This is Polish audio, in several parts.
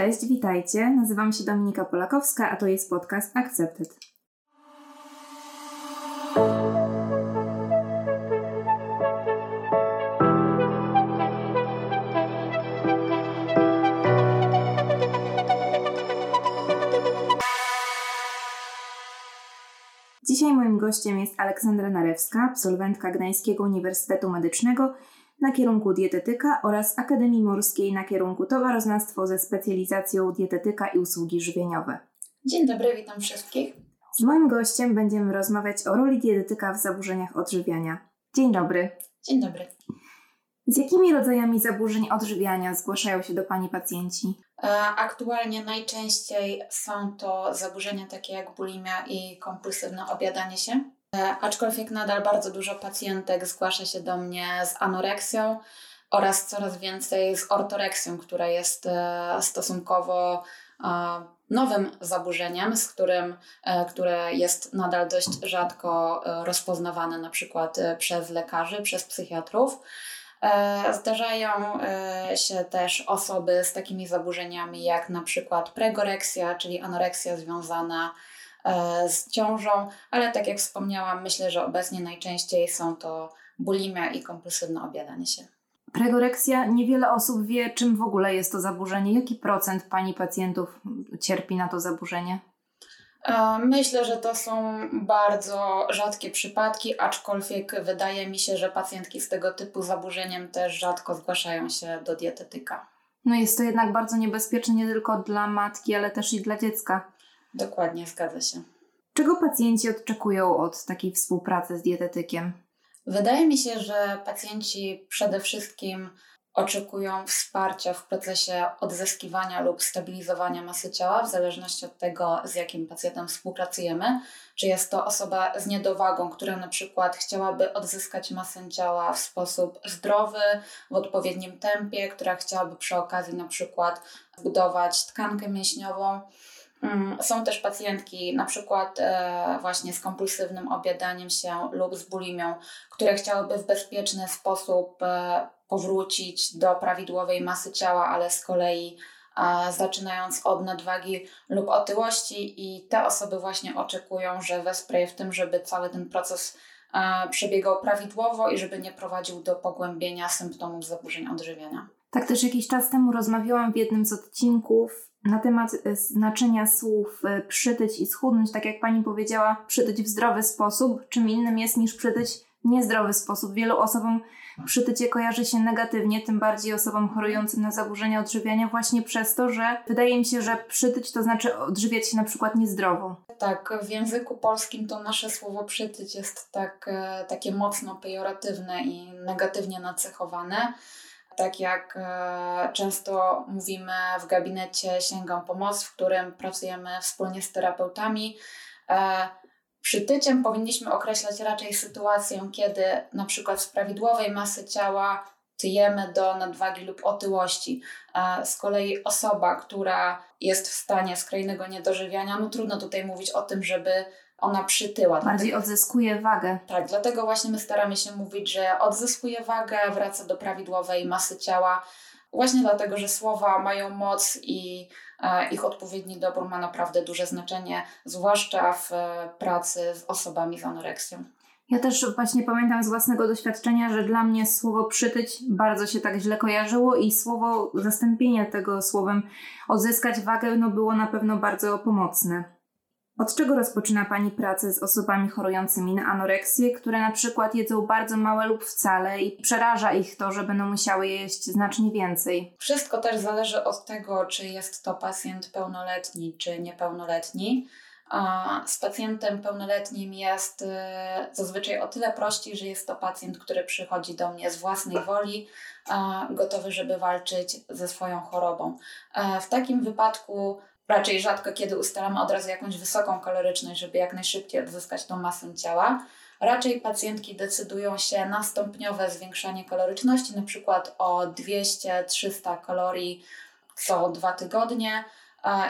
Cześć, witajcie. Nazywam się Dominika Polakowska, a to jest podcast Accepted. Dzisiaj moim gościem jest Aleksandra Narewska, absolwentka Gdańskiego Uniwersytetu Medycznego na kierunku dietetyka oraz Akademii Morskiej na kierunku towaroznawstwo ze specjalizacją dietetyka i usługi żywieniowe. Dzień dobry, witam wszystkich. Z moim gościem będziemy rozmawiać o roli dietetyka w zaburzeniach odżywiania. Dzień dobry. Dzień dobry. Z jakimi rodzajami zaburzeń odżywiania zgłaszają się do Pani pacjenci? E, aktualnie najczęściej są to zaburzenia takie jak bulimia i kompulsywne obiadanie się. E, aczkolwiek nadal bardzo dużo pacjentek zgłasza się do mnie z anoreksją oraz coraz więcej z ortoreksją, która jest e, stosunkowo nowym zaburzeniem, z którym, które jest nadal dość rzadko rozpoznawane na przykład przez lekarzy, przez psychiatrów. E, zdarzają e, się też osoby z takimi zaburzeniami jak na przykład pregoreksja, czyli anoreksja związana e, z ciążą, ale tak jak wspomniałam, myślę, że obecnie najczęściej są to bulimia i kompulsywne obiadanie się. Pregoreksja, niewiele osób wie, czym w ogóle jest to zaburzenie. Jaki procent Pani pacjentów cierpi na to zaburzenie? Myślę, że to są bardzo rzadkie przypadki, aczkolwiek wydaje mi się, że pacjentki z tego typu zaburzeniem też rzadko zgłaszają się do dietetyka. No jest to jednak bardzo niebezpieczne nie tylko dla matki, ale też i dla dziecka. Dokładnie, zgadza się. Czego pacjenci oczekują od takiej współpracy z dietetykiem? Wydaje mi się, że pacjenci przede wszystkim oczekują wsparcia w procesie odzyskiwania lub stabilizowania masy ciała, w zależności od tego, z jakim pacjentem współpracujemy. Czy jest to osoba z niedowagą, która na przykład chciałaby odzyskać masę ciała w sposób zdrowy, w odpowiednim tempie, która chciałaby przy okazji na przykład zbudować tkankę mięśniową. Mm, są też pacjentki, na przykład e, właśnie z kompulsywnym objadaniem się lub z bulimią, które chciałyby w bezpieczny sposób e, powrócić do prawidłowej masy ciała, ale z kolei zaczynając od nadwagi lub otyłości i te osoby właśnie oczekują, że wesprę je w tym, żeby cały ten proces przebiegał prawidłowo i żeby nie prowadził do pogłębienia symptomów zaburzeń odżywiania. Tak też jakiś czas temu rozmawiałam w jednym z odcinków na temat e, znaczenia słów e, przytyć i schudnąć. Tak jak pani powiedziała, przytyć w zdrowy sposób, czym innym jest niż przytyć w niezdrowy sposób. Wielu osobom przytycie kojarzy się negatywnie, tym bardziej osobom chorującym na zaburzenia odżywiania, właśnie przez to, że wydaje mi się, że przytyć to znaczy odżywiać się na przykład niezdrowo. Tak, w języku polskim to nasze słowo przytyć jest tak, e, takie mocno pejoratywne i negatywnie nacechowane. Tak jak e, często mówimy w gabinecie Sięgam Pomoc, w którym pracujemy wspólnie z terapeutami, e, Przytyciem powinniśmy określać raczej sytuację, kiedy na przykład z prawidłowej masy ciała tyjemy do nadwagi lub otyłości. Z kolei osoba, która jest w stanie skrajnego niedożywiania, no trudno tutaj mówić o tym, żeby ona przytyła. Bardziej odzyskuje wagę. Tak, dlatego właśnie my staramy się mówić, że odzyskuje wagę, wraca do prawidłowej masy ciała, właśnie dlatego, że słowa mają moc i ich odpowiedni dobór ma naprawdę duże znaczenie, zwłaszcza w e, pracy z osobami z anoreksją. Ja też właśnie pamiętam z własnego doświadczenia, że dla mnie słowo przytyć bardzo się tak źle kojarzyło i słowo zastąpienie tego słowem odzyskać wagę no było na pewno bardzo pomocne. Od czego rozpoczyna Pani pracę z osobami chorującymi na anoreksję, które na przykład jedzą bardzo małe lub wcale i przeraża ich to, że będą musiały jeść znacznie więcej? Wszystko też zależy od tego, czy jest to pacjent pełnoletni czy niepełnoletni. Z pacjentem pełnoletnim jest y, zazwyczaj o tyle prościej, że jest to pacjent, który przychodzi do mnie z własnej woli, gotowy, żeby walczyć ze swoją chorobą. W takim wypadku raczej rzadko kiedy ustalamy od razu jakąś wysoką kaloryczność, żeby jak najszybciej odzyskać tą masę ciała. Raczej pacjentki decydują się na stopniowe zwiększanie kaloryczności, na przykład o 200-300 kalorii co dwa tygodnie.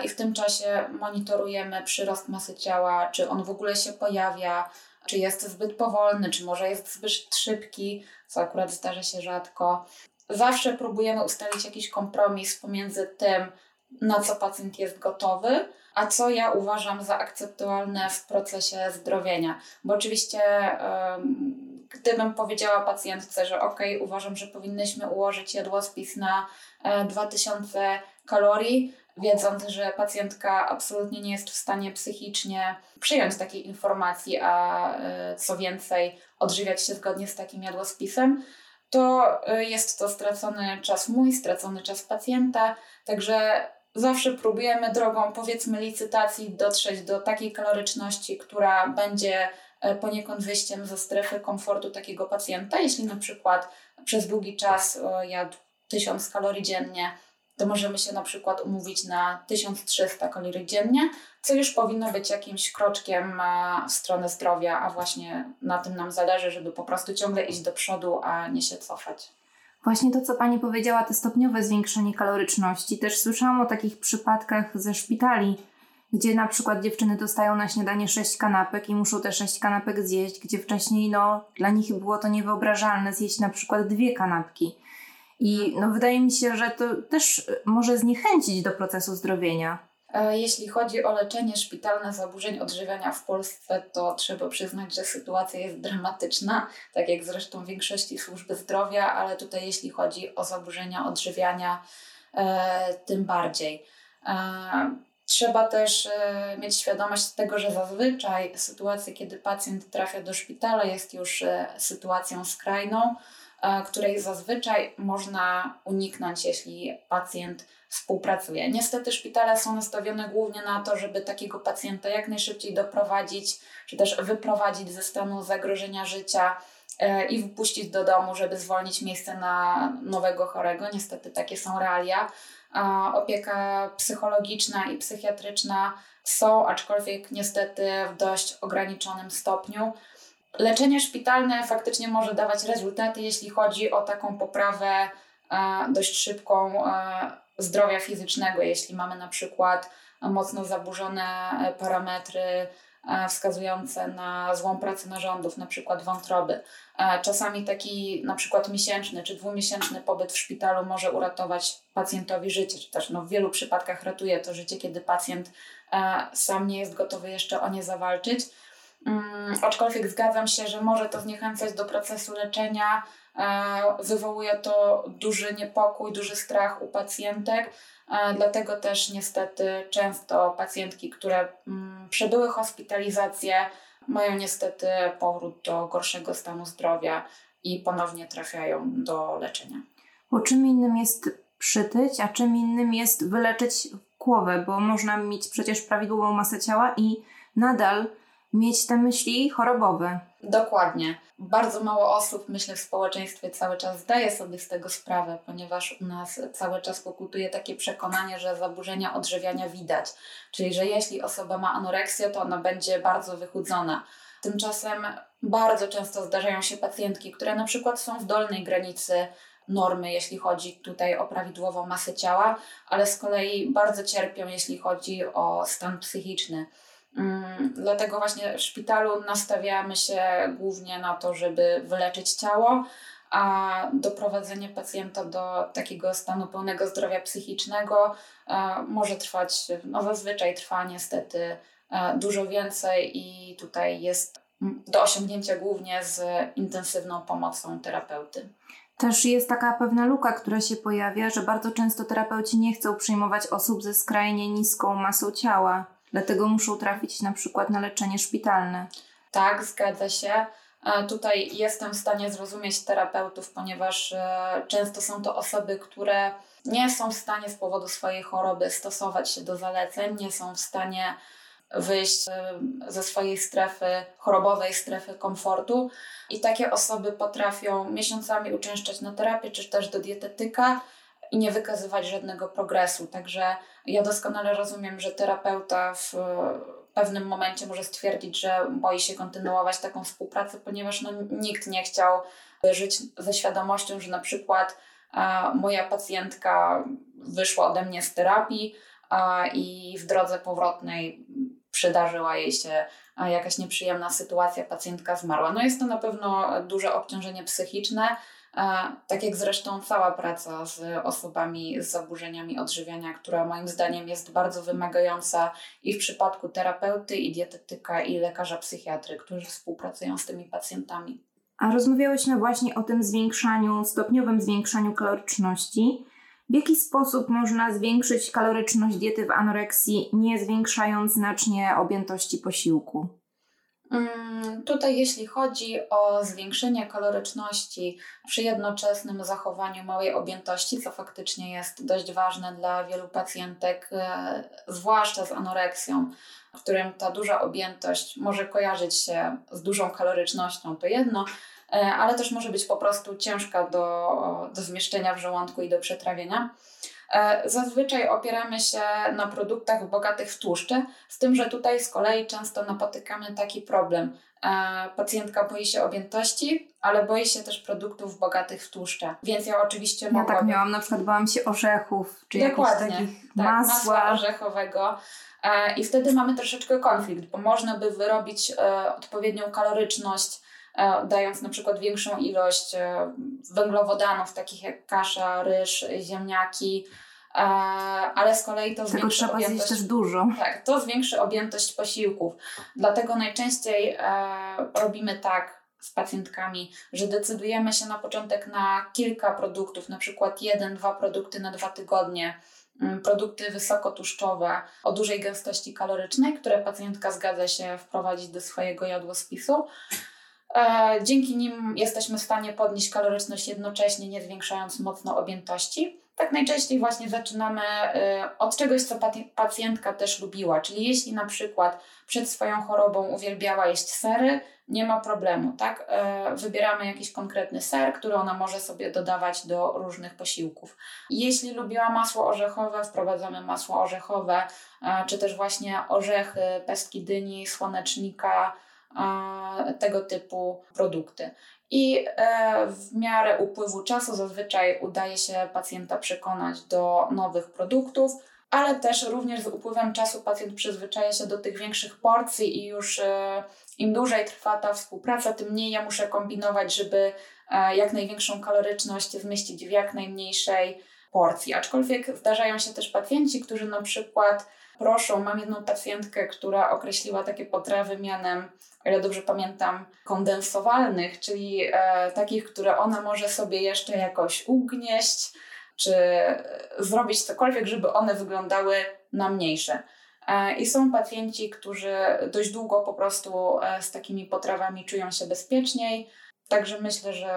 I w tym czasie monitorujemy przyrost masy ciała, czy on w ogóle się pojawia, czy jest zbyt powolny, czy może jest zbyt szybki, co akurat zdarza się rzadko. Zawsze próbujemy ustalić jakiś kompromis pomiędzy tym, na co pacjent jest gotowy, a co ja uważam za akceptowalne w procesie zdrowienia. Bo oczywiście, gdybym powiedziała pacjentce, że ok, uważam, że powinnyśmy ułożyć jadłospis na 2000 e, kalorii, wiedząc, że pacjentka absolutnie nie jest w stanie psychicznie przyjąć takiej informacji, a e, co więcej, odżywiać się zgodnie z takim jadłospisem, to e, jest to stracony czas mój, stracony czas pacjenta. Także zawsze próbujemy drogą, powiedzmy, licytacji dotrzeć do takiej kaloryczności, która będzie e, poniekąd wyjściem ze strefy komfortu takiego pacjenta. Jeśli na przykład przez długi czas jadł 1000 kalorii dziennie, to możemy się na przykład umówić na 1300 kalorii dziennie, co już powinno być jakimś kroczkiem e, w stronę zdrowia, a właśnie na tym nam zależy, żeby po prostu ciągle iść do przodu, a nie się cofać. Właśnie to, co Pani powiedziała, te stopniowe zwiększenie kaloryczności. Też słyszałam o takich przypadkach ze szpitali, gdzie na przykład dziewczyny dostają na śniadanie 6 kanapek i muszą te 6 kanapek zjeść, gdzie wcześniej no, dla nich było to niewyobrażalne zjeść na przykład dwie kanapki. I no, wydaje mi się, że to też może zniechęcić do procesu zdrowienia. E, jeśli chodzi o leczenie szpitalne zaburzeń odżywiania w Polsce, to trzeba przyznać, że sytuacja jest dramatyczna, tak jak zresztą w większości służby zdrowia, ale tutaj jeśli chodzi o zaburzenia odżywiania, e, tym bardziej. E, trzeba też mieć świadomość tego, że zazwyczaj sytuacja, kiedy pacjent trafia do szpitala, jest już sytuacją skrajną której zazwyczaj można uniknąć, jeśli pacjent współpracuje. Niestety szpitale są nastawione głównie na to, żeby takiego pacjenta jak najszybciej doprowadzić, czy też wyprowadzić ze stanu zagrożenia życia e, i wpuścić do domu, żeby zwolnić miejsce na nowego chorego. Niestety takie są realia. Opieka psychologiczna i psychiatryczna są, aczkolwiek niestety w dość ograniczonym stopniu. Leczenie szpitalne faktycznie może dawać rezultaty, jeśli chodzi o taką poprawę e, dość szybką e, zdrowia fizycznego, jeśli mamy na przykład mocno zaburzone parametry e, wskazujące na złą pracę narządów, na przykład wątroby. Czasami taki na przykład miesięczny czy dwumiesięczny pobyt w szpitalu może uratować pacjentowi życie, czy też no, w wielu przypadkach ratuje to życie, kiedy pacjent sam nie jest gotowy jeszcze o nie zawalczyć. Um, aczkolwiek zgadzam się, że może to zniechęcać do procesu leczenia. E, wywołuje to duży niepokój, duży strach u pacjentek. E, dlatego też niestety często pacjentki, które mm, przebyły hospitalizację, mają niestety powrót do gorszego stanu zdrowia i ponownie trafiają do leczenia. Bo czym innym jest przytyć, a czym innym jest wyleczyć głowę, bo można mieć przecież prawidłową masę ciała i nadal mieć te myśli chorobowe. Dokładnie. Bardzo mało osób, myślę, w społeczeństwie cały czas zdaje sobie z tego sprawę, ponieważ u nas cały czas pokutuje takie przekonanie, że zaburzenia odżywiania widać. Czyli, że jeśli osoba ma anoreksję, to ona będzie bardzo wychudzona. Tymczasem bardzo często zdarzają się pacjentki, które na przykład są w dolnej granicy normy, jeśli chodzi tutaj o prawidłową masę ciała, ale z kolei bardzo cierpią, jeśli chodzi o stan psychiczny. Mm, dlatego właśnie w szpitalu nastawiamy się głównie na to, żeby wyleczyć ciało, a doprowadzenie pacjenta do takiego stanu pełnego zdrowia psychicznego e, może trwać, no zazwyczaj trwa niestety e, dużo więcej i tutaj jest do osiągnięcia głównie z intensywną pomocą terapeuty. Też jest taka pewna luka, która się pojawia, że bardzo często terapeuci nie chcą przyjmować osób ze skrajnie niską masą ciała Dlatego muszą trafić na przykład na leczenie szpitalne. Tak, zgadza się. Tutaj jestem w stanie zrozumieć terapeutów, ponieważ e, często są to osoby, które nie są w stanie z powodu swojej choroby stosować się do zaleceń, nie są w stanie wyjść e, ze swojej strefy chorobowej, strefy komfortu. I takie osoby potrafią miesiącami uczęszczać na terapię, czy też do dietetyka i nie wykazywać żadnego progresu. Także ja doskonale rozumiem, że terapeuta w pewnym momencie może stwierdzić, że boi się kontynuować taką współpracę, ponieważ no, nikt nie chciał żyć ze świadomością, że na przykład a, moja pacjentka wyszła ode mnie z terapii i w drodze powrotnej przydarzyła jej się jakaś nieprzyjemna sytuacja, pacjentka zmarła. No jest to na pewno duże obciążenie psychiczne, Tak jak zresztą cała praca z osobami z zaburzeniami odżywiania, która moim zdaniem jest bardzo wymagająca i w przypadku terapeuty, i dietetyka, i lekarza psychiatry, którzy współpracują z tymi pacjentami. A rozmawiałyśmy właśnie o tym zwiększaniu, stopniowym zwiększaniu kaloryczności. W jaki sposób można zwiększyć kaloryczność diety w anoreksji, nie zwiększając znacznie objętości posiłku? Mm, tutaj, jeśli chodzi o zwiększenie kaloryczności przy jednoczesnym zachowaniu małej objętości, co faktycznie jest dość ważne dla wielu pacjentek, e, zwłaszcza z anoreksją, w którym ta duża objętość może kojarzyć się z dużą kalorycznością, to jedno, e, ale też może być po prostu ciężka do, do zmieszczenia w żołądku i do przetrawienia. E, zazwyczaj opieramy się na produktach bogatych w tłuszcze, z tym, że tutaj z kolei często napotykamy taki problem. E, pacjentka boi się objętości, ale boi się też produktów bogatych w tłuszcze. Więc ja oczywiście ja mogłabym... tak miałam, na przykład bałam się orzechów, czy Dokładnie, takich tak, masła. masła orzechowego. E, I wtedy mamy troszeczkę konflikt, bo można by wyrobić odpowiednią kaloryczność dając na przykład większą ilość węglowodanów, takich jak kasza, ryż, ziemniaki, ale z kolei to zwiększy trzeba objętość, też dużo. Tak, to zwiększy objętość posiłków. Dlatego najczęściej e, robimy tak z pacjentkami, że decydujemy się na początek na kilka produktów, na przykład jeden, dwa produkty na dwa tygodnie, mm, produkty wysokotłuszczowe o dużej gęstości kalorycznej, które pacjentka zgadza się wprowadzić do swojego jadłospisu. E, dzięki nim jesteśmy w stanie podnieść kaloryczność jednocześnie, nie zwiększając mocno objętości. Tak najczęściej właśnie zaczynamy e, od czegoś, co pacjentka też lubiła. Czyli jeśli na przykład przed swoją chorobą uwielbiała jeść sery, nie ma problemu, tak? E, wybieramy jakiś konkretny ser, który ona może sobie dodawać do różnych posiłków. Jeśli lubiła masło orzechowe, wprowadzamy masło orzechowe, czy też właśnie orzechy, pestki dyni, słonecznika, tego typu produkty. I e, w miarę upływu czasu zazwyczaj udaje się pacjenta przekonać do nowych produktów, ale też również z upływem czasu pacjent przyzwyczaja się do tych większych porcji i już e, im dłużej trwa ta współpraca, tym mniej ja muszę kombinować, żeby e, jak największą kaloryczność zmieścić w jak najmniejszej porcji. Aczkolwiek zdarzają się też pacjenci, którzy na przykład proszą, mam jedną pacjentkę, która określiła takie potrawy mianem, o ile dobrze pamiętam, kondensowalnych, czyli e, takich, które ona może sobie jeszcze jakoś ugnieść, czy zrobić cokolwiek, żeby one wyglądały na mniejsze. E, I są pacjenci, którzy dość długo po prostu e, z takimi potrawami czują się bezpieczniej. Także myślę, że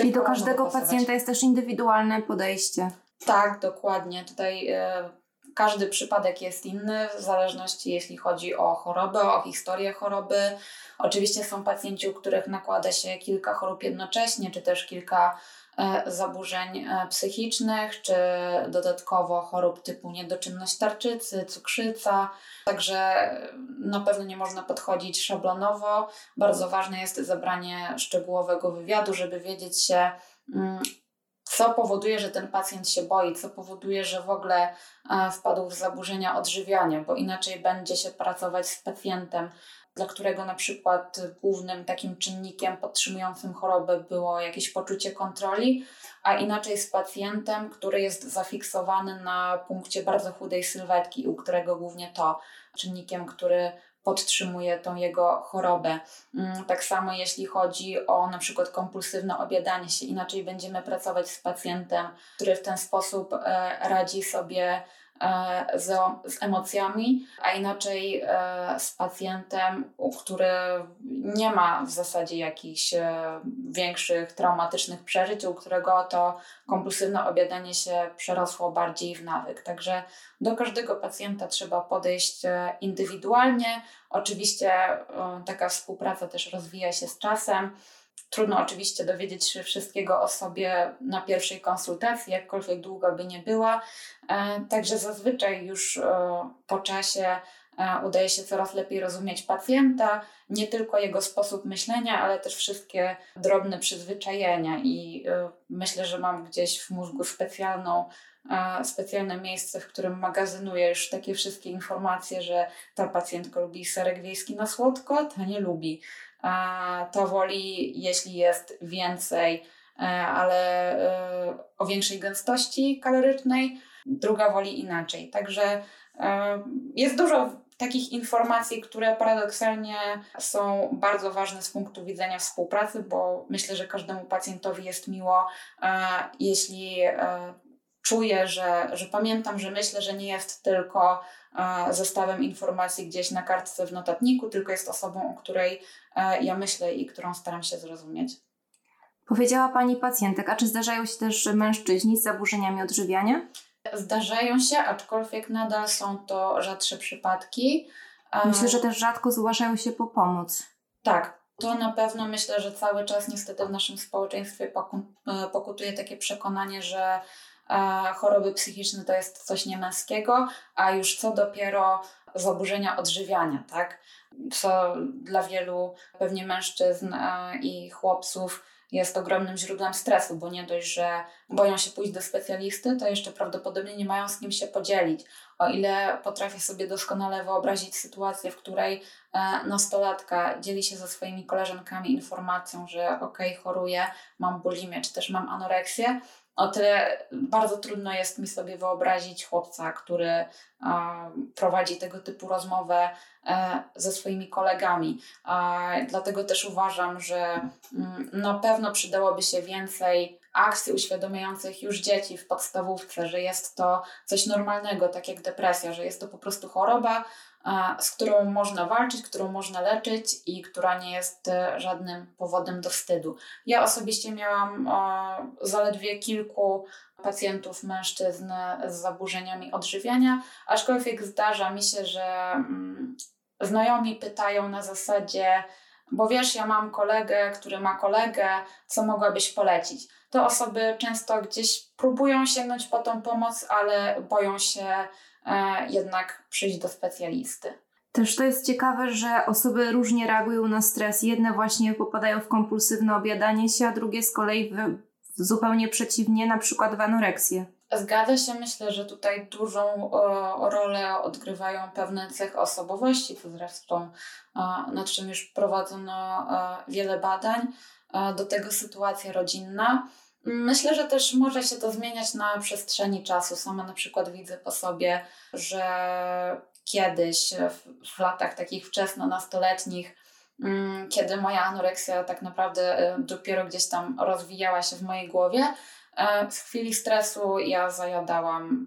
e, I do każdego pacjenta jest też indywidualne podejście. Tak, dokładnie. Tutaj każdy przypadek jest inny, w zależności jeśli chodzi o chorobę, o historię choroby. Oczywiście są pacjenci, u których nakłada się kilka chorób jednocześnie, czy też kilka e, zaburzeń e, psychicznych, czy dodatkowo chorób typu niedoczynność tarczycy, cukrzyca. Także na pewno nie można podchodzić szablonowo. Bardzo ważne jest zabranie szczegółowego wywiadu, żeby wiedzieć się, mm, co powoduje, że ten pacjent się boi, co powoduje, że w ogóle e, wpadł w zaburzenia odżywiania, bo inaczej będzie się pracować z pacjentem, dla którego na przykład głównym takim czynnikiem podtrzymującym chorobę było jakieś poczucie kontroli, a inaczej z pacjentem, który jest zafiksowany na punkcie bardzo chudej sylwetki, u którego głównie to czynnikiem, który podtrzymuje tą jego chorobę. Mm, tak samo jeśli chodzi o na przykład kompulsywne obiadanie się, inaczej będziemy pracować z pacjentem, który w ten sposób e, radzi sobie z, z emocjami, a inaczej e, z pacjentem, który nie ma w zasadzie jakichś e, większych traumatycznych przeżyć, u którego to kompulsywne obiadanie się przerosło bardziej w nawyk. Także do każdego pacjenta trzeba podejść indywidualnie. Oczywiście taka współpraca też rozwija się z czasem. Trudno oczywiście dowiedzieć się wszystkiego o sobie na pierwszej konsultacji, jakkolwiek długa by nie była. E, także zazwyczaj już e, po czasie e, udaje się coraz lepiej rozumieć pacjenta, nie tylko jego sposób myślenia, ale też wszystkie drobne przyzwyczajenia. I myślę, że mam gdzieś w mózgu specjalną specjalne miejsce, w którym magazynuję już takie wszystkie informacje, że ta pacjentka lubi serek wiejski na słodko, ta nie lubi to woli, jeśli jest więcej, ale o większej gęstości kalorycznej, druga woli inaczej. Także jest dużo takich informacji, które paradoksalnie są bardzo ważne z punktu widzenia współpracy, bo myślę, że każdemu pacjentowi jest miło, jeśli czuję, że, że pamiętam, że myślę, że nie jest tylko zestawem informacji gdzieś na kartce w notatniku, tylko jest osobą, o której ja myślę i którą staram się zrozumieć. Powiedziała Pani pacjentek, a czy zdarzają się też mężczyźni z zaburzeniami odżywiania? Zdarzają się, aczkolwiek nadal są to rzadsze przypadki. Myślę, że też rzadko zgłaszają się po pomoc. Tak, to na pewno myślę, że cały czas niestety w naszym społeczeństwie e, pokutuje takie przekonanie, że choroby psychiczne to jest coś niemęskiego, a już co dopiero zaburzenia odżywiania, tak? Co dla wielu pewnie mężczyzn i chłopców jest ogromnym źródłem stresu, bo nie dość, że boją się pójść do specjalisty, to jeszcze prawdopodobnie nie mają z kim się podzielić. O ile potrafię sobie doskonale wyobrazić sytuację, w której e, nastolatka dzieli się ze swoimi koleżankami informacją, że okej, okay, choruję, mam bulimię, czy też mam anoreksję, o tyle bardzo trudno jest mi sobie wyobrazić chłopca, który prowadzi tego typu rozmowę e, ze swoimi kolegami. Dlatego też uważam, że mm, na pewno przydałoby się więcej akcji uświadamiających już dzieci w podstawówce, że jest to coś normalnego, tak jak depresja, że jest to po prostu choroba, z którą można walczyć, którą można leczyć i która nie jest e, żadnym powodem do wstydu. Ja osobiście miałam zaledwie kilku pacjentów mężczyzn z zaburzeniami odżywiania, aczkolwiek zdarza mi się, że mm, znajomi pytają na zasadzie, bo wiesz, ja mam kolegę, który ma kolegę, co mogłabyś polecić? To osoby często gdzieś próbują sięgnąć po tą pomoc, ale boją się jednak przyjść do specjalisty. Też to jest ciekawe, że osoby różnie reagują na stres. Jedne właśnie popadają w kompulsywne obiadanie się, a drugie z kolei w, zupełnie przeciwnie, na przykład w anoreksję. Zgadza się, myślę, że tutaj dużą o, rolę odgrywają pewne cechy osobowości, co zresztą nad czym już prowadzono wiele badań. Do tego sytuacja rodzinna Myślę, że też może się to zmieniać na przestrzeni czasu. Sama na przykład widzę po sobie, że kiedyś w, latach takich wczesno-nastoletnich, mm, kiedy moja anoreksja tak naprawdę e, dopiero gdzieś tam rozwijała się w mojej głowie, e, w chwili stresu ja zajadałam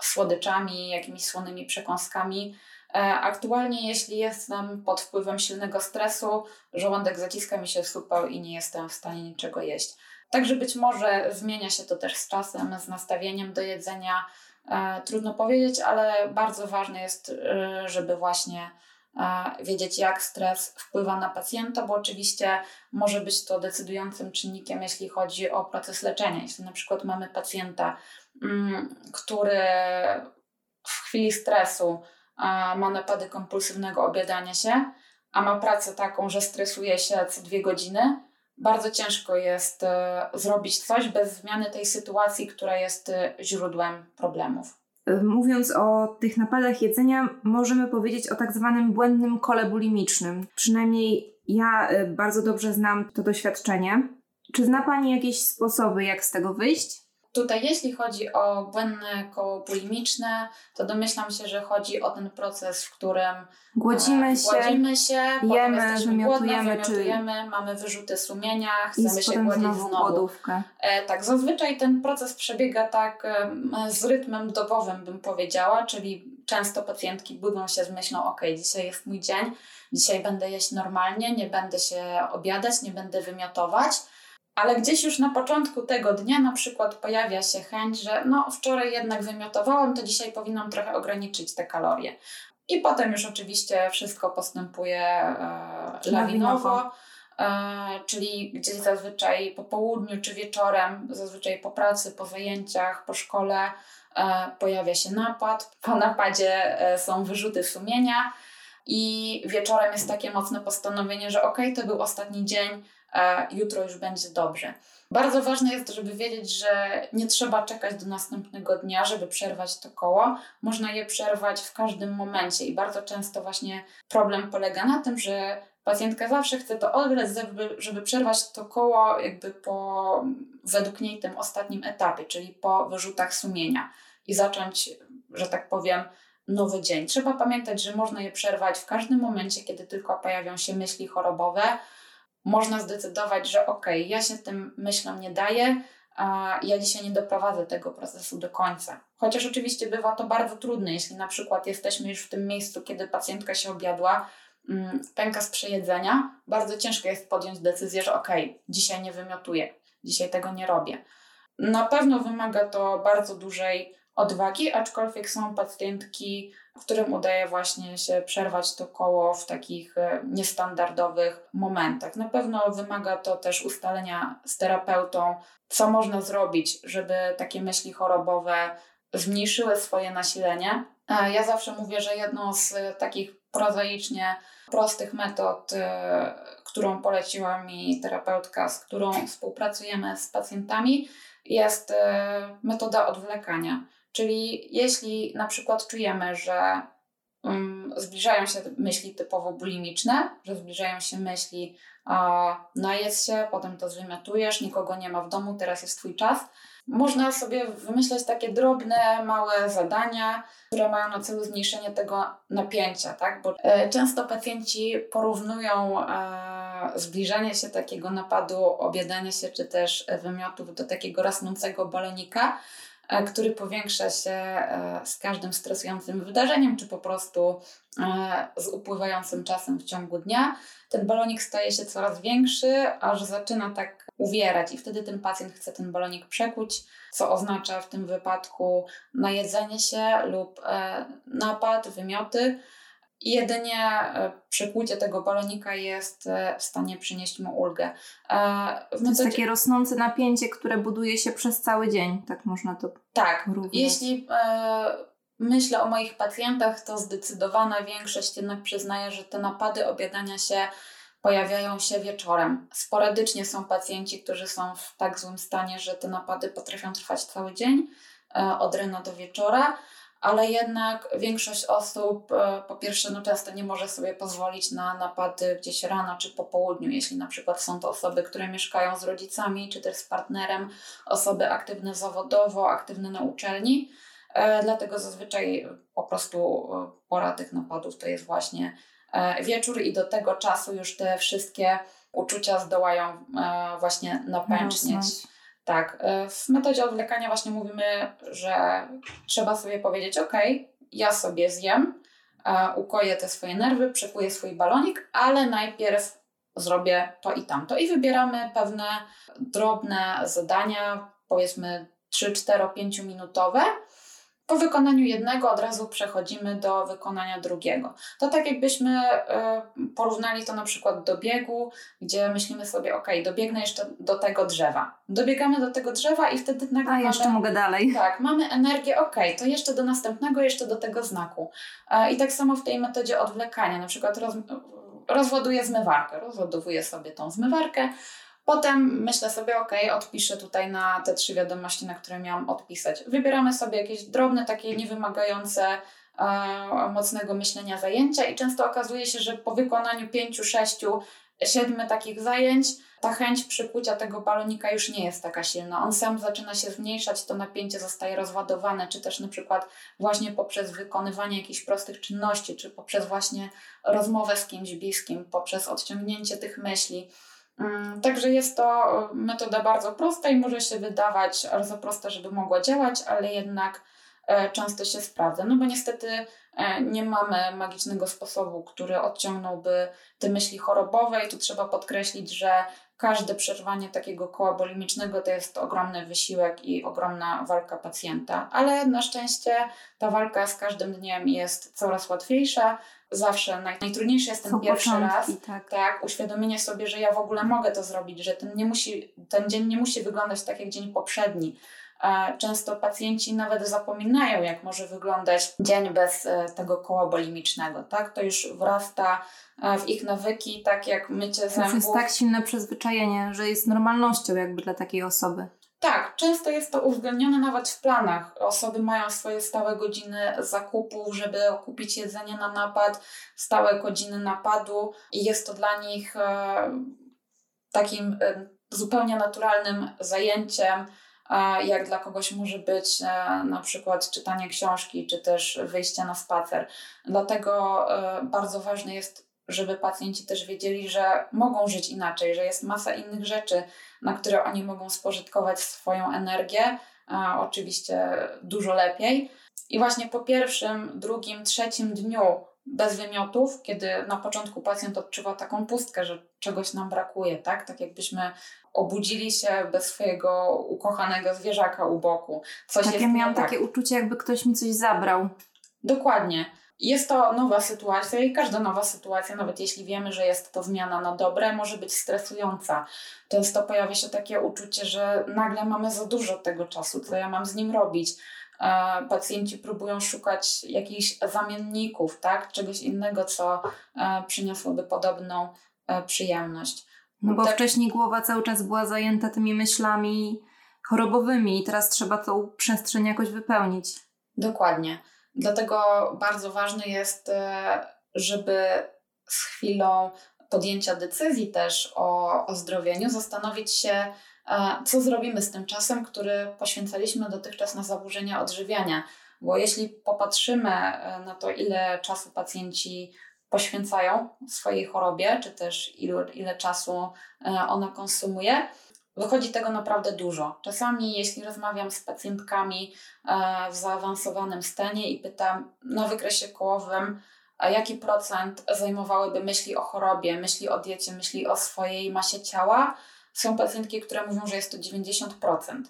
słodyczami, jakimiś słonymi przekąskami. E, aktualnie, jeśli jestem pod wpływem silnego stresu, żołądek zaciska mi się w supę i nie jestem w stanie niczego jeść. Także być może zmienia się to też z czasem, z nastawieniem do jedzenia. E, trudno powiedzieć, ale bardzo ważne jest, e, żeby właśnie e, wiedzieć, jak stres wpływa na pacjenta, bo oczywiście może być to decydującym czynnikiem, jeśli chodzi o proces leczenia. Jeśli na przykład mamy pacjenta, mm, który w chwili stresu ma napady kompulsywnego obiadania się, a ma pracę taką, że stresuje się co dwie godziny, bardzo ciężko jest e, zrobić coś bez zmiany tej sytuacji, która jest e, źródłem problemów. E, mówiąc o tych napadach jedzenia, możemy powiedzieć o tak zwanym błędnym kole bulimicznym. Przynajmniej ja bardzo dobrze znam to doświadczenie. Czy zna Pani jakieś sposoby, jak z tego wyjść? Tutaj, jeśli chodzi o błędne koło bulimiczne, to domyślam się, że chodzi o ten proces, w którym głodzimy e, się, głodzimy się jemy, wymiotujemy, wymiotujemy czy... mamy wyrzuty sumienia, chcemy się głodzić znowu. znowu. E, tak, zazwyczaj ten proces przebiega tak e, z rytmem dobowym, bym powiedziała, czyli często pacjentki budzą się z myślą, ok, dzisiaj jest mój dzień, dzisiaj będę jeść normalnie, nie będę się obiadać, nie będę wymiotować ale gdzieś już na początku tego dnia na przykład pojawia się chęć, że no wczoraj jednak wymiotowałam, to dzisiaj powinnam trochę ograniczyć te kalorie. I potem już oczywiście wszystko postępuje e, lawinowo. E, czyli gdzieś zazwyczaj po południu czy wieczorem, zazwyczaj po pracy, po zajęciach, po szkole e, pojawia się napad. Po napadzie e, są wyrzuty sumienia i wieczorem jest takie mocne postanowienie, że ok, to był ostatni dzień, jutro już będzie dobrze. Bardzo ważne jest, żeby wiedzieć, że nie trzeba czekać do następnego dnia, żeby przerwać to koło. Można je przerwać w każdym momencie i bardzo często właśnie problem polega na tym, że Pacjentka zawsze chce to oddać, żeby, żeby przerwać to koło jakby po, według niej tym ostatnim etapie, czyli po wyrzutach sumienia i zacząć, że tak powiem, nowy dzień. Trzeba pamiętać, że można je przerwać w każdym momencie, kiedy tylko pojawią się myśli chorobowe. Można zdecydować, że ok, ja się tym myślom nie daję, a ja dzisiaj nie doprowadzę tego procesu do końca. Chociaż oczywiście bywa to bardzo trudne, jeśli na przykład jesteśmy już w tym miejscu, kiedy pacjentka się objadła, mm, pęka z przejedzenia, bardzo ciężko jest podjąć decyzję, że ok, dzisiaj nie wymiotuję, dzisiaj tego nie robię. Na pewno wymaga to bardzo dużej odwagi, aczkolwiek są pacjentki, którym udaje właśnie się przerwać to koło w takich e, niestandardowych momentach. Na pewno wymaga to też ustalenia z terapeutą, co można zrobić, żeby takie myśli chorobowe zmniejszyły swoje nasilenie. Ja zawsze mówię, że jedną z takich prozaicznie prostych metod, e, którą poleciła mi terapeutka, z którą współpracujemy z pacjentami, jest e, metoda odwlekania. Czyli jeśli na przykład czujemy, że um, zbliżają się myśli typowo bulimiczne, że zbliżają się myśli a, najedz się, potem to zwymiotujesz, nikogo nie ma w domu, teraz jest Twój czas, można sobie wymyśleć takie drobne, małe zadania, które mają na celu zmniejszenie tego napięcia, tak? Bo e, często pacjenci porównują e, zbliżanie się takiego napadu, obiadania się czy też wymiotów do takiego rosnącego balonika, który powiększa się e, z każdym stresującym wydarzeniem, czy po prostu e, z upływającym czasem w ciągu dnia. Ten balonik staje się coraz większy, aż zaczyna tak uwierać, i wtedy ten pacjent chce ten balonik przekuć, co oznacza w tym wypadku najedzenie się lub napad, wymioty. Jedynie e, przekłucie tego balonika jest e, w stanie przynieść mu ulgę. E, to jest takie rosnące napięcie, które buduje się przez cały dzień, tak można to Tak, jeśli e, myślę o moich pacjentach, to zdecydowana większość jednak przyznaje, że te napady obiadania się pojawiają się wieczorem. Sporadycznie są pacjenci, którzy są w tak złym stanie, że te napady potrafią trwać cały dzień, od rana do wieczora ale jednak większość osób e, po pierwsze no często nie może sobie pozwolić na napady gdzieś rano czy po południu, jeśli na przykład są to osoby, które mieszkają z rodzicami czy też z partnerem, osoby aktywne zawodowo, aktywne na uczelni. E, dlatego zazwyczaj po prostu e, pora tych napadów to jest właśnie wieczór i do tego czasu już te wszystkie uczucia zdołają właśnie napęcznieć. Tak, e, w metodzie odwlekania właśnie mówimy, że trzeba sobie powiedzieć: OK, ja sobie zjem, ukoję te swoje nerwy, przekuję swój balonik, ale najpierw zrobię to i tamto. I wybieramy pewne drobne zadania, powiedzmy 3, 4, 5 minutowe, po wykonaniu jednego od razu przechodzimy do wykonania drugiego. To tak jakbyśmy y, porównali to na przykład do biegu, gdzie myślimy sobie, ok, dobiegnę jeszcze do tego drzewa. Dobiegamy do tego drzewa i wtedy nagle A, mamy, jeszcze mogę dalej. Tak, mamy energię, ok, to jeszcze do następnego, jeszcze do tego znaku. Y, I tak samo w tej metodzie odwlekania, na przykład roz, rozładuję zmywarkę, rozładowuję sobie tą zmywarkę, Potem myślę sobie, ok, odpiszę tutaj na te trzy wiadomości, na które miałam odpisać. Wybieramy sobie jakieś drobne, takie niewymagające e, mocnego myślenia zajęcia i często okazuje się, że po wykonaniu pięciu, sześciu, siedmiu takich zajęć ta chęć przykucia tego balonika już nie jest taka silna. On sam zaczyna się zmniejszać, to napięcie zostaje rozładowane, czy też na przykład właśnie poprzez wykonywanie jakichś prostych czynności, czy poprzez właśnie rozmowę z kimś bliskim, poprzez odciągnięcie tych myśli także jest to e, metoda bardzo prosta i może się wydawać bardzo prosta, żeby mogła działać, ale jednak e, często się sprawdza. No bo niestety e, nie mamy magicznego sposobu, który odciągnąłby te myśli chorobowe i tu trzeba podkreślić, że każde przerwanie takiego koła bolimicznego to jest ogromny wysiłek i ogromna walka pacjenta, ale na szczęście ta walka z każdym dniem jest coraz łatwiejsza zawsze naj, najtrudniejszy jest ten Są pierwszy raz. Tak. tak, uświadomienie sobie, że ja w ogóle mogę to zrobić, że ten, nie musi, ten dzień nie musi wyglądać tak jak dzień poprzedni. Często pacjenci nawet zapominają, jak może wyglądać dzień bez e, tego koła bolimicznego. Tak? To już wrasta e, w ich nawyki, tak jak mycie zębów. To jest tak silne przyzwyczajenie, że jest normalnością jakby dla takiej osoby. Tak, często jest to uwzględnione nawet w planach. Osoby mają swoje stałe godziny zakupów, żeby kupić jedzenie na napad, stałe godziny napadu i jest to dla nich e, takim e, zupełnie naturalnym zajęciem, e, jak dla kogoś może być na przykład czytanie książki, czy też wyjście na spacer. Dlatego bardzo ważne jest żeby pacjenci też wiedzieli, że mogą żyć inaczej, że jest masa innych rzeczy, na które oni mogą spożytkować swoją energię, a oczywiście dużo lepiej. I właśnie po pierwszym, drugim, trzecim dniu bez wymiotów, kiedy na początku pacjent odczuwa taką pustkę, że czegoś nam brakuje, tak? Tak jakbyśmy obudzili się bez swojego ukochanego zwierzaka u boku. Coś tak, ja miałam tak. takie uczucie, jakby ktoś mi coś zabrał. Dokładnie. Jest to nowa sytuacja i każda nowa sytuacja, nawet jeśli wiemy, że jest to zmiana na dobre, może być stresująca. Często pojawia się takie uczucie, że nagle mamy za dużo tego czasu, co ja mam z nim robić. E, pacjenci próbują szukać jakichś zamienników, tak? czegoś innego, co e, przyniosłoby podobną e, przyjemność. No bo tak. wcześniej głowa cały czas była zajęta tymi myślami chorobowymi i teraz trzeba tą przestrzeń jakoś wypełnić. Dokładnie. Dlatego bardzo ważne jest, e, żeby z chwilą podjęcia decyzji też o ozdrowieniu zastanowić się, e, co zrobimy z tym czasem, który poświęcaliśmy dotychczas na zaburzenia odżywiania. Bo jeśli popatrzymy e, na to, ile czasu pacjenci poświęcają swojej chorobie, czy też ile, ile czasu ona konsumuje, Wychodzi tego naprawdę dużo. Czasami, jeśli rozmawiam z pacjentkami e, w zaawansowanym stanie i pytam na wykresie kołowym, a jaki procent zajmowałyby myśli o chorobie, myśli o diecie, myśli o swojej masie ciała, są pacjentki, które mówią, że jest to 90%.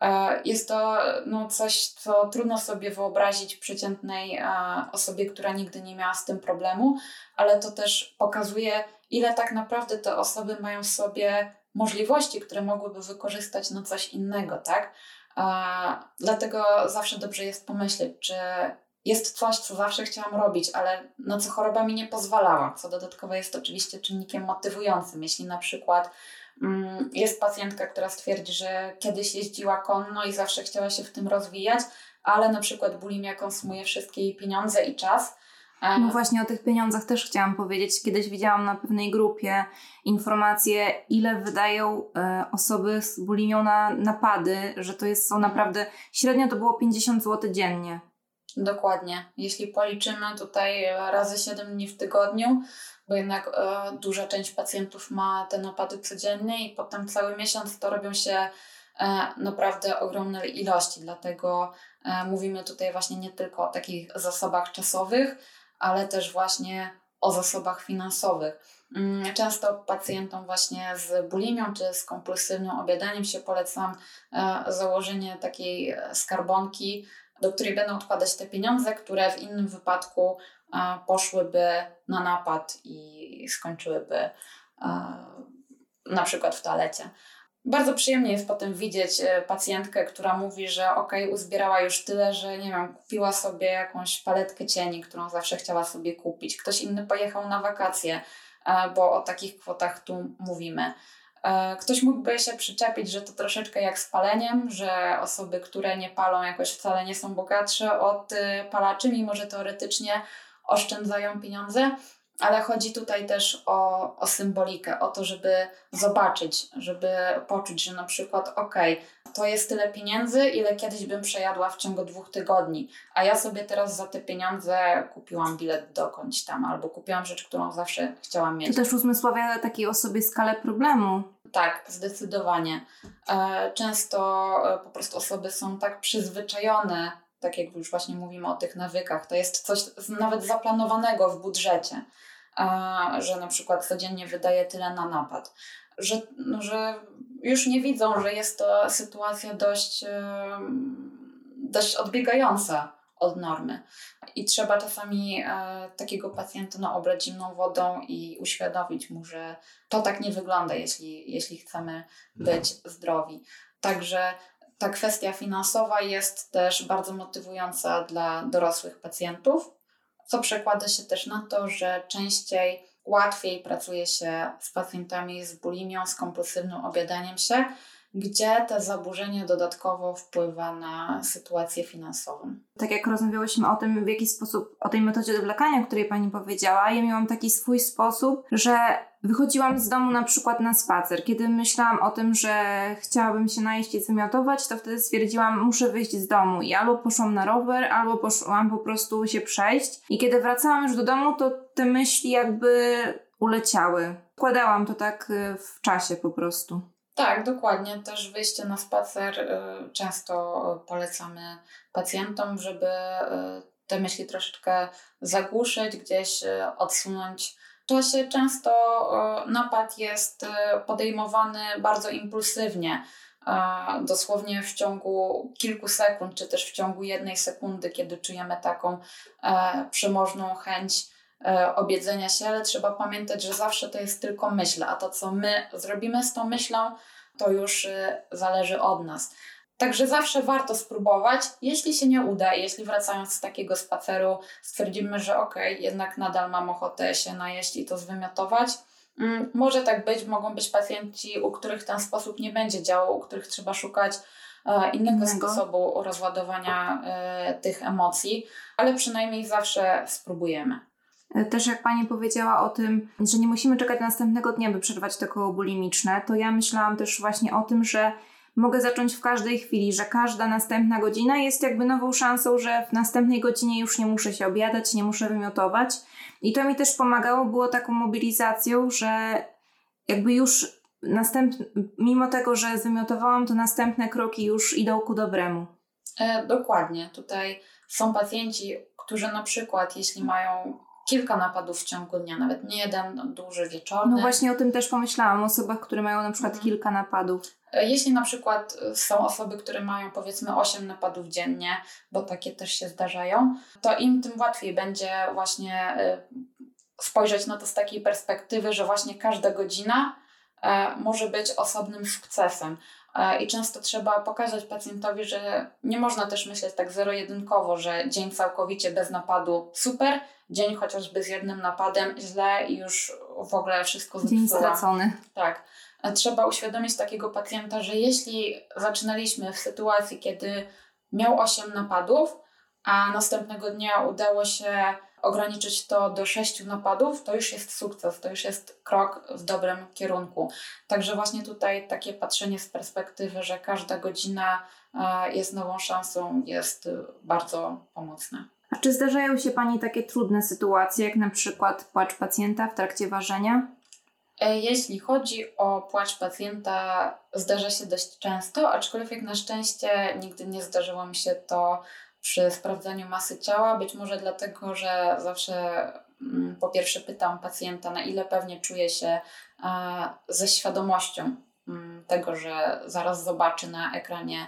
E, jest to no, coś, co trudno sobie wyobrazić przeciętnej e, osobie, która nigdy nie miała z tym problemu, ale to też pokazuje, ile tak naprawdę te osoby mają sobie możliwości, które mogłyby wykorzystać na coś innego, tak? A, dlatego zawsze dobrze jest pomyśleć, czy jest coś, co zawsze chciałam robić, ale na co choroba mi nie pozwalała, co dodatkowo jest oczywiście czynnikiem motywującym. Jeśli na przykład mm, jest pacjentka, która stwierdzi, że kiedyś jeździła konno i zawsze chciała się w tym rozwijać, ale na przykład bulimia konsumuje wszystkie jej pieniądze i czas, no właśnie o tych pieniądzach też chciałam powiedzieć. Kiedyś widziałam na pewnej grupie informacje, ile wydają e, osoby z bulimią na napady, że to jest, są naprawdę, średnio to było 50 zł dziennie. Dokładnie. Jeśli policzymy tutaj razy 7 dni w tygodniu, bo jednak e, duża część pacjentów ma te napady codziennie i potem cały miesiąc to robią się e, naprawdę ogromne ilości. Dlatego e, mówimy tutaj właśnie nie tylko o takich zasobach czasowych, ale też właśnie o zasobach finansowych. Mm, często pacjentom właśnie z bulimią czy z kompulsywnym objadaniem się polecam e, założenie takiej e, skarbonki, do której będą odkładać te pieniądze, które w innym wypadku e, poszłyby na napad i skończyłyby na przykład w toalecie. Bardzo przyjemnie jest potem widzieć e, pacjentkę, która mówi, że ok, uzbierała już tyle, że nie wiem, kupiła sobie jakąś paletkę cieni, którą zawsze chciała sobie kupić. Ktoś inny pojechał na wakacje, e, bo o takich kwotach tu mówimy. E, ktoś mógłby się przyczepić, że to troszeczkę jak z paleniem, że osoby, które nie palą, jakoś wcale nie są bogatsze od palaczy, mimo że teoretycznie oszczędzają pieniądze ale chodzi tutaj też o, o symbolikę, o to, żeby zobaczyć, żeby poczuć, że na przykład, ok, to jest tyle pieniędzy, ile kiedyś bym przejadła w ciągu dwóch tygodni, a ja sobie teraz za te pieniądze kupiłam bilet dokądś tam, albo kupiłam rzecz, którą zawsze chciałam mieć. To też uzmysławia takiej osobie skalę problemu. Tak, zdecydowanie. E, często e, po prostu osoby są tak przyzwyczajone tak jak już właśnie mówimy o tych nawykach, to jest coś nawet zaplanowanego w budżecie, że na przykład codziennie wydaje tyle na napad, że, że już nie widzą, że jest to sytuacja dość, dość odbiegająca od normy. I trzeba czasami e, takiego pacjenta no, obrać zimną wodą i uświadomić mu, że to tak nie wygląda, jeśli, jeśli chcemy być zdrowi. Także ta kwestia finansowa jest też bardzo motywująca dla dorosłych pacjentów, co przekłada się też na to, że częściej, łatwiej pracuje się z pacjentami z bulimią, z kompulsywnym objadaniem się, gdzie to zaburzenie dodatkowo wpływa na sytuację finansową. Tak jak rozmawiałyśmy o tym, w jaki sposób, o tej metodzie odwlekania, o której Pani powiedziała, ja miałam taki swój sposób, że wychodziłam z domu na przykład na spacer. Kiedy myślałam o tym, że chciałabym się najeść i wymiotować, to wtedy stwierdziłam, muszę wyjść z domu i albo poszłam na rower, albo poszłam po prostu się przejść. I kiedy wracałam już do domu, to te myśli jakby uleciały. Kładałam to tak y, w czasie po prostu. Tak, dokładnie. Też wyjście na spacer y, często polecamy pacjentom, żeby y, te myśli troszeczkę zagłuszyć, gdzieś odsunąć. Czasie często napad jest podejmowany bardzo impulsywnie. Dosłownie w ciągu kilku sekund, czy też w ciągu jednej sekundy, kiedy czujemy taką e, przemożną chęć E, obiedzenia się, ale trzeba pamiętać, że zawsze to jest tylko myśl, a to, co my zrobimy z tą myślą, to już e, zależy od nas. Także zawsze warto spróbować. Jeśli się nie uda, jeśli wracając z takiego spaceru stwierdzimy, że ok, jednak nadal mam ochotę się najeść i to zwymiotować, mm, może tak być, mogą być pacjenci, u których ten sposób nie będzie działał, u których trzeba szukać e, innego, sposobu rozładowania tych emocji, ale przynajmniej zawsze spróbujemy. Też jak Pani powiedziała o tym, że nie musimy czekać następnego dnia, by przerwać to koło bulimiczne, to ja myślałam też właśnie o tym, że mogę zacząć w każdej chwili, że każda następna godzina jest jakby nową szansą, że w następnej godzinie już nie muszę się obiadać, nie muszę wymiotować. I to mi też pomagało, było taką mobilizacją, że jakby już następ... mimo tego, że wymiotowałam, to następne kroki już idą ku dobremu. E, dokładnie. Tutaj są pacjenci, którzy na przykład, jeśli mają kilka napadów w ciągu dnia, nawet nie jeden duży wieczorny. No właśnie o tym też pomyślałam, o osobach, które mają na przykład mhm. kilka napadów. E, jeśli na przykład e, są osoby, które mają powiedzmy 8 napadów dziennie, bo takie też się zdarzają, to im tym łatwiej będzie właśnie e, spojrzeć na to z takiej perspektywy, że właśnie każda godzina może być osobnym sukcesem. I często trzeba pokazać pacjentowi, że nie można też myśleć tak zero-jedynkowo, że dzień całkowicie bez napadu super, dzień chociażby z jednym napadem źle i już w ogóle wszystko zepsuła. Dzień stracony. Tak. Trzeba uświadomić takiego pacjenta, że jeśli zaczynaliśmy w sytuacji, kiedy miał 8 napadów, a następnego dnia udało się ograniczyć to do 6 napadów, to już jest sukces, to już jest krok w dobrym kierunku. Także właśnie tutaj takie patrzenie z perspektywy, że każda godzina e, jest nową szansą, jest bardzo pomocne. A czy zdarzają się Pani takie trudne sytuacje, jak na przykład płacz pacjenta w trakcie ważenia? E, jeśli chodzi o płacz pacjenta, zdarza się dość często, aczkolwiek na szczęście nigdy nie zdarzyło mi się to przy sprawdzaniu masy ciała. Być może dlatego, że zawsze mm, po pierwsze pytam pacjenta, na ile pewnie czuje się ze świadomością mm, tego, że zaraz zobaczy na ekranie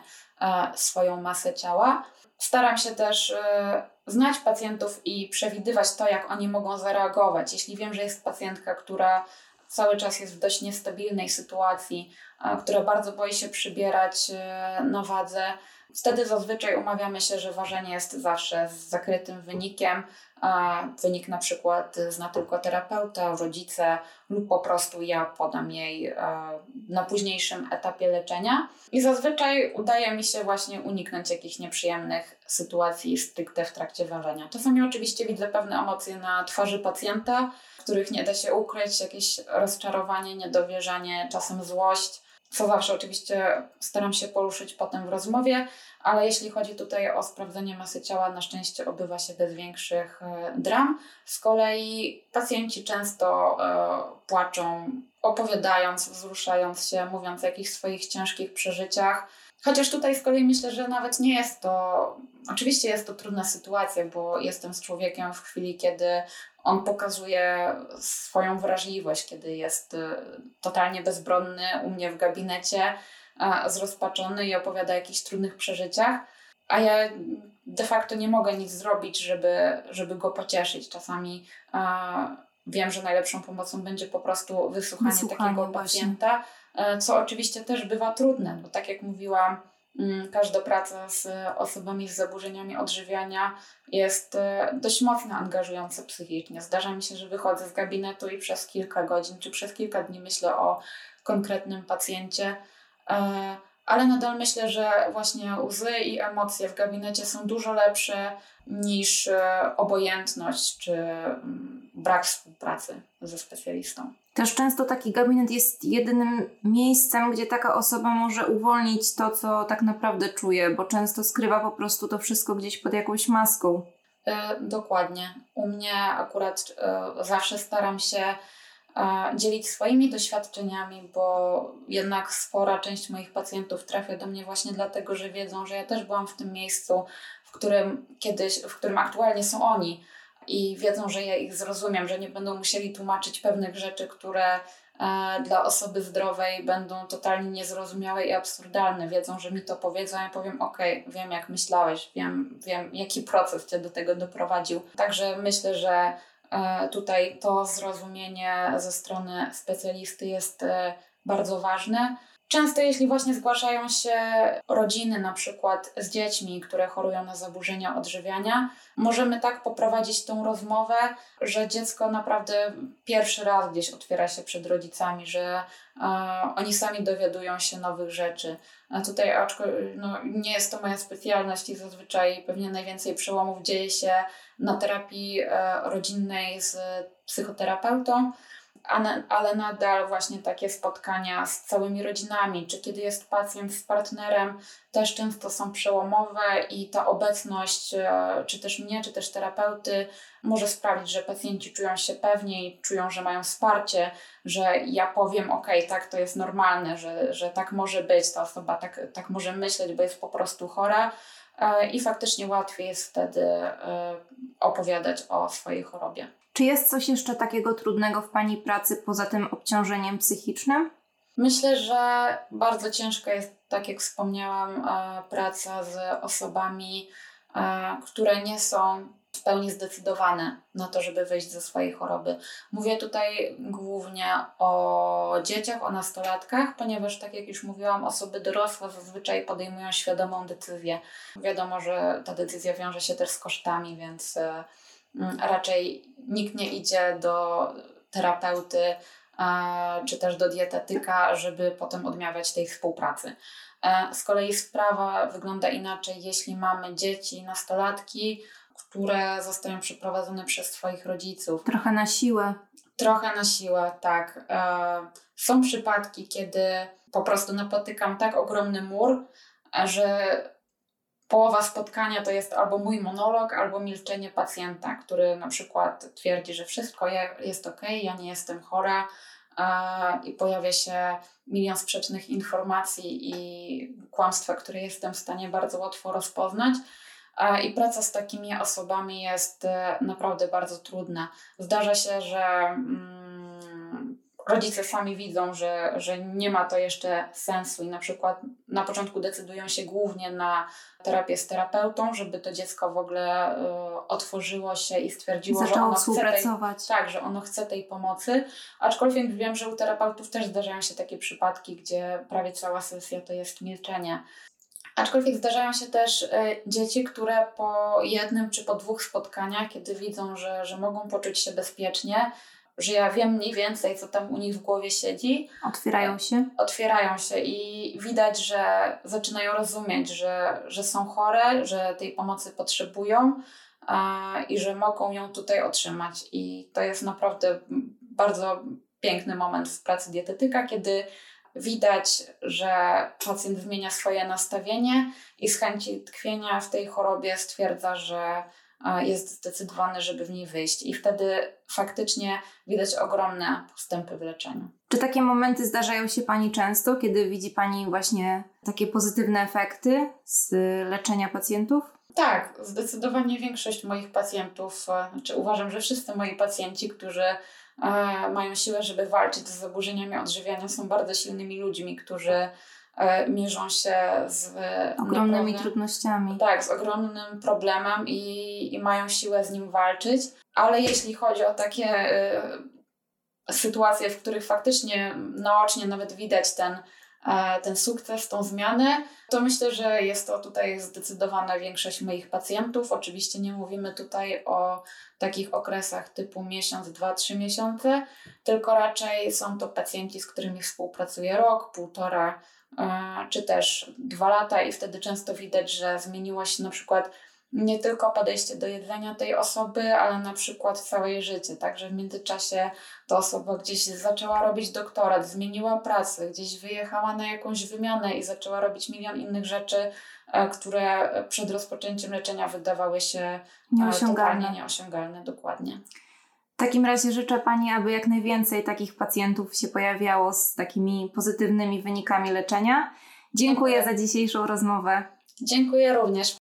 swoją masę ciała. Staram się też e, znać pacjentów i przewidywać to, jak oni mogą zareagować. Jeśli wiem, że jest pacjentka, która cały czas jest w dość niestabilnej sytuacji, która bardzo boi się przybierać e, na wadze, wtedy zazwyczaj umawiamy się, że ważenie jest zawsze z zakrytym wynikiem. Wynik na przykład zna tylko terapeuta, rodzice lub po prostu ja podam jej e, na późniejszym etapie leczenia. I zazwyczaj udaje mi się właśnie uniknąć jakichś nieprzyjemnych sytuacji stricte w trakcie ważenia. Czasami oczywiście widzę pewne emocje na twarzy pacjenta, których nie da się ukryć, jakieś rozczarowanie, niedowierzanie, czasem złość, co zawsze oczywiście staram się poruszyć potem w rozmowie, ale jeśli chodzi tutaj o sprawdzenie masy ciała, na szczęście obywa się bez większych e, dram. Z kolei pacjenci często e, płaczą, opowiadając, wzruszając się, mówiąc o jakichś swoich ciężkich przeżyciach. Chociaż tutaj z kolei myślę, że nawet nie jest to. Oczywiście jest to trudna sytuacja, bo jestem z człowiekiem w chwili, kiedy on pokazuje swoją wrażliwość, kiedy jest y, totalnie bezbronny u mnie w gabinecie, zrozpaczony i opowiada o jakichś trudnych przeżyciach, a ja de facto nie mogę nic zrobić, żeby, żeby go pocieszyć. Czasami wiem, że najlepszą pomocą będzie po prostu wysłuchanie, wysłuchanie takiego właśnie. pacjenta, e, co oczywiście też bywa trudne, bo tak jak mówiłam, każda praca z osobami z zaburzeniami odżywiania jest e, dość mocno angażująca psychicznie. Zdarza mi się, że wychodzę z gabinetu i przez kilka godzin czy przez kilka dni myślę o konkretnym pacjencie ale nadal myślę, że właśnie łzy i emocje w gabinecie są dużo lepsze niż obojętność czy mm, brak współpracy ze specjalistą. Też często taki gabinet jest jedynym miejscem, gdzie taka osoba może uwolnić to, co tak naprawdę czuje, bo często skrywa po prostu to wszystko gdzieś pod jakąś maską. E, dokładnie. U mnie akurat e, zawsze staram się e, dzielić swoimi doświadczeniami, bo jednak spora część moich pacjentów trafia do mnie właśnie dlatego, że wiedzą, że ja też byłam w tym miejscu, w którym kiedyś, w którym aktualnie są oni i wiedzą, że ja ich zrozumiem, że nie będą musieli tłumaczyć pewnych rzeczy, które e, dla osoby zdrowej będą totalnie niezrozumiałe i absurdalne. Wiedzą, że mi to powiedzą, ja powiem: OK, wiem, jak myślałeś, wiem, wiem, jaki proces cię do tego doprowadził. Także myślę, że e, tutaj to zrozumienie ze strony specjalisty jest e, bardzo ważne. Często, jeśli właśnie zgłaszają się rodziny, na przykład z dziećmi, które chorują na zaburzenia odżywiania, możemy tak poprowadzić tą rozmowę, że dziecko naprawdę pierwszy raz gdzieś otwiera się przed rodzicami, że e, oni sami dowiadują się nowych rzeczy. A tutaj, aczkolwiek no, nie jest to moja specjalność i zazwyczaj pewnie najwięcej przełomów dzieje się na terapii e, rodzinnej z psychoterapeutą ale nadal właśnie takie spotkania z całymi rodzinami, czy kiedy jest pacjent z partnerem, też często są przełomowe i ta obecność, e, czy też mnie, czy też terapeuty, może sprawić, że pacjenci czują się pewniej, czują, że mają wsparcie, że ja powiem, ok, tak, to jest normalne, że, że tak może być, ta osoba tak, tak może myśleć, bo jest po prostu chora. E, I faktycznie łatwiej jest wtedy e, opowiadać o swojej chorobie. Czy jest coś jeszcze takiego trudnego w Pani pracy poza tym obciążeniem psychicznym? Myślę, że bardzo ciężka jest, tak jak wspomniałam, e, praca z osobami, które nie są w pełni zdecydowane na to, żeby wyjść ze swojej choroby. Mówię tutaj głównie o dzieciach, o nastolatkach, ponieważ, tak jak już mówiłam, osoby dorosłe zazwyczaj podejmują świadomą decyzję. Wiadomo, że ta decyzja wiąże się też z kosztami, więc e, Mm, raczej nikt nie idzie do terapeuty czy też do dietetyka, żeby potem odmawiać tej współpracy. E, z kolei sprawa wygląda inaczej, jeśli mamy dzieci, nastolatki, które zostają przeprowadzone przez swoich rodziców. Trochę na siłę. Trochę na siłę, tak. E, są przypadki, kiedy po prostu napotykam tak ogromny mur, że połowa spotkania to jest albo mój monolog, albo milczenie pacjenta, który na przykład twierdzi, że wszystko jest ok, ja nie jestem chora i pojawia się milion sprzecznych informacji i kłamstwa, które jestem w stanie bardzo łatwo rozpoznać. I praca z takimi osobami jest e, naprawdę bardzo trudna. Zdarza się, że. Mm, rodzice sami widzą, że, że nie ma to jeszcze sensu i na przykład na początku decydują się głównie na terapię z terapeutą, żeby to dziecko w ogóle y, otworzyło się i stwierdziło, że ono chce tej, tak, że ono chce tej pomocy. Aczkolwiek wiem, że u terapeutów też zdarzają się takie przypadki, gdzie prawie cała sesja to jest milczenie. Aczkolwiek zdarzają się też y, dzieci, które po jednym czy po dwóch spotkaniach, kiedy widzą, że, że mogą poczuć się bezpiecznie, że ja wiem mniej więcej, co tam u nich w głowie siedzi. Otwierają się? Otwierają się i widać, że zaczynają rozumieć, że, że są chore, że tej pomocy potrzebują i że mogą ją tutaj otrzymać. I to jest naprawdę bardzo piękny moment w pracy dietetyka, kiedy widać, że pacjent zmienia swoje nastawienie i z chęci tkwienia w tej chorobie stwierdza, że jest zdecydowany, żeby w niej wyjść. I wtedy faktycznie widać ogromne postępy w leczeniu. Czy takie momenty zdarzają się Pani często, kiedy widzi Pani właśnie takie pozytywne efekty z leczenia pacjentów? Tak, zdecydowanie większość moich pacjentów, e, znaczy uważam, że wszyscy moi pacjenci, którzy e, mają siłę, żeby walczyć z zaburzeniami odżywiania, są bardzo silnymi ludźmi, którzy E, mierzą się z ogromnymi trudnościami. Tak, z ogromnym problemem i, i mają siłę z nim walczyć. Ale jeśli chodzi o takie y, sytuacje, w których faktycznie naocznie nawet widać ten, ten sukces, tą zmianę, to myślę, że jest to tutaj zdecydowana większość moich pacjentów. Oczywiście nie mówimy tutaj o takich okresach typu miesiąc, dwa, trzy miesiące, tylko raczej są to pacjenci, z którymi współpracuję rok, półtora, czy też dwa lata i wtedy często widać, że zmieniło się na przykład nie tylko podejście do jedzenia tej osoby, ale na przykład całe jej życie. Także w międzyczasie ta osoba gdzieś zaczęła robić doktorat, zmieniła pracę, gdzieś wyjechała na jakąś wymianę i zaczęła robić milion innych rzeczy, e, które przed rozpoczęciem leczenia wydawały się e, nieosiągalne. nieosiągalne, dokładnie. W takim razie życzę Pani, aby jak najwięcej takich pacjentów się pojawiało z takimi pozytywnymi wynikami leczenia. Dziękuję, Dziękuję. za dzisiejszą rozmowę. Dziękuję również.